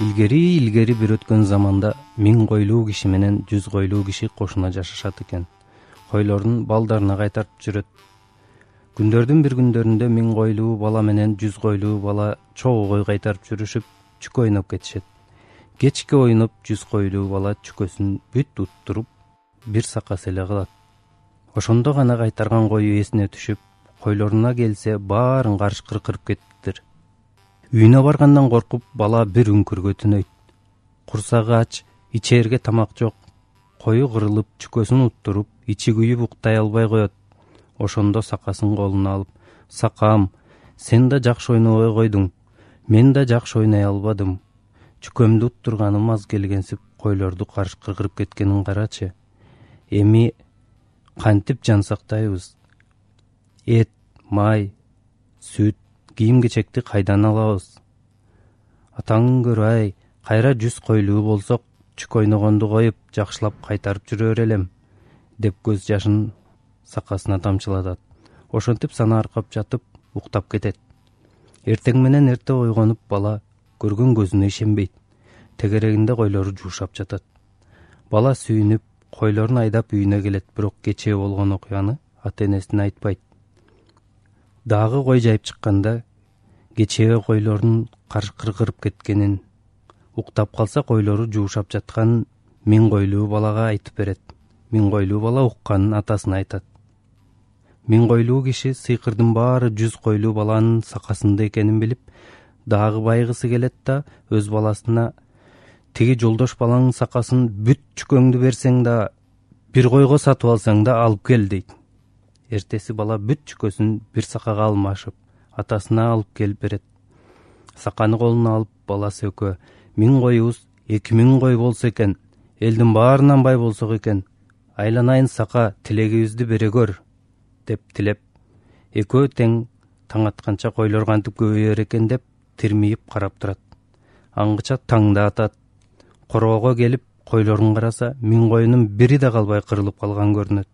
илгери илгери бир өткөн заманда миң койлуу киши менен жүз койлуу киши кошуна жашашат экен. Койлорун балдарына кайтартып жүрөт. Күндөрдүн бир күндөрүндө миң койлуу бала менен жүз койлуу бала чогуу кой кайтарып жүрүшүп чүкө ойноп кетишет. Кечке ойноп жүз койлуу бала чүкөсүн бүт уттуруп бир сакасы эле калат ошондо гана кайтарган кою эсине түшүп койлоруна келсе баарын карыш кыркырып кетиптир үйүнө баргандан коркуп бала бир үңкүргө түнөйт. Курсагы ач ичээрге тамак жок. Кою кырылып чүкөсүн уттуруп ичи күйүп уктай албай коет. Ошондо сакасын колуна алып сакам сен да жакшы ойнобой койдуң. Мен да жакшы ойной албадым. Чүкөмдү уттурганым аз келгенсип койлорду карыш кыркырып кеткенин карачы. Эми кантип жан сактайбыз эт май сүт кийим кечекти кайдан алабыз? Атаңын көр ай кайра жүз койлуу болсок чүк ойногонду коюп жакшылап кайтарып жүрө берелем деп көз жашын сакасына тамчылатат ошентип сана аркап жатып уктап кетет. Эртең менен эрте ойгонуп бала көргөн көзүнө ишенбейт. Тегерегинде койлору жуушап жатат. Бала сүйүнүп койлорун айдап үйүнө келет бирок кечээ болгон окуяны ата энесине айтпайт. Дагы кой жайып чыкканда кечээ койлордун карыш кыркырып кеткенин уктап калса койлору жуушап жатканын миң койлуу балага айтып берет. Миң койлуу бала укканын атасына айтат. Миң койлуу киши сыйкырдын баары жүз койлуу баланын сакасында экенин билип дагы байгысы келет да өз баласына тиги жолдош балаңдын сакасын бүт чүкөңдү берсең да бир койго сатып алсаң да алып кел дейт. Эртеси бала бүт чүкөсүн бир сакага алмашып атасына алып келип берет. Саканы колуна алып баласы экөө миң коюбуз эки миң кой болсо экен элдин баарынан бай болсок экен. Айланайын сака тилегибизди бере көр деп тилеп экөө тең таң атканча койлор кантип көбөйөр экен деп тирмиип карап турат. Аңгыча таң да атат. Короого келип койлорун караса миң коюнун бири да калбай кырылып калган көрүнөт.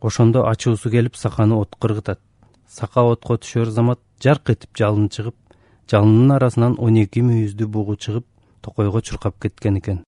Ошондо ачуусу келип саканы отко ыргытат сака отко түшөр замат жарк этип жалын чыгып жалындын арасынан он эки мүйүздүү бугу чыгып токойго чуркап кеткен экен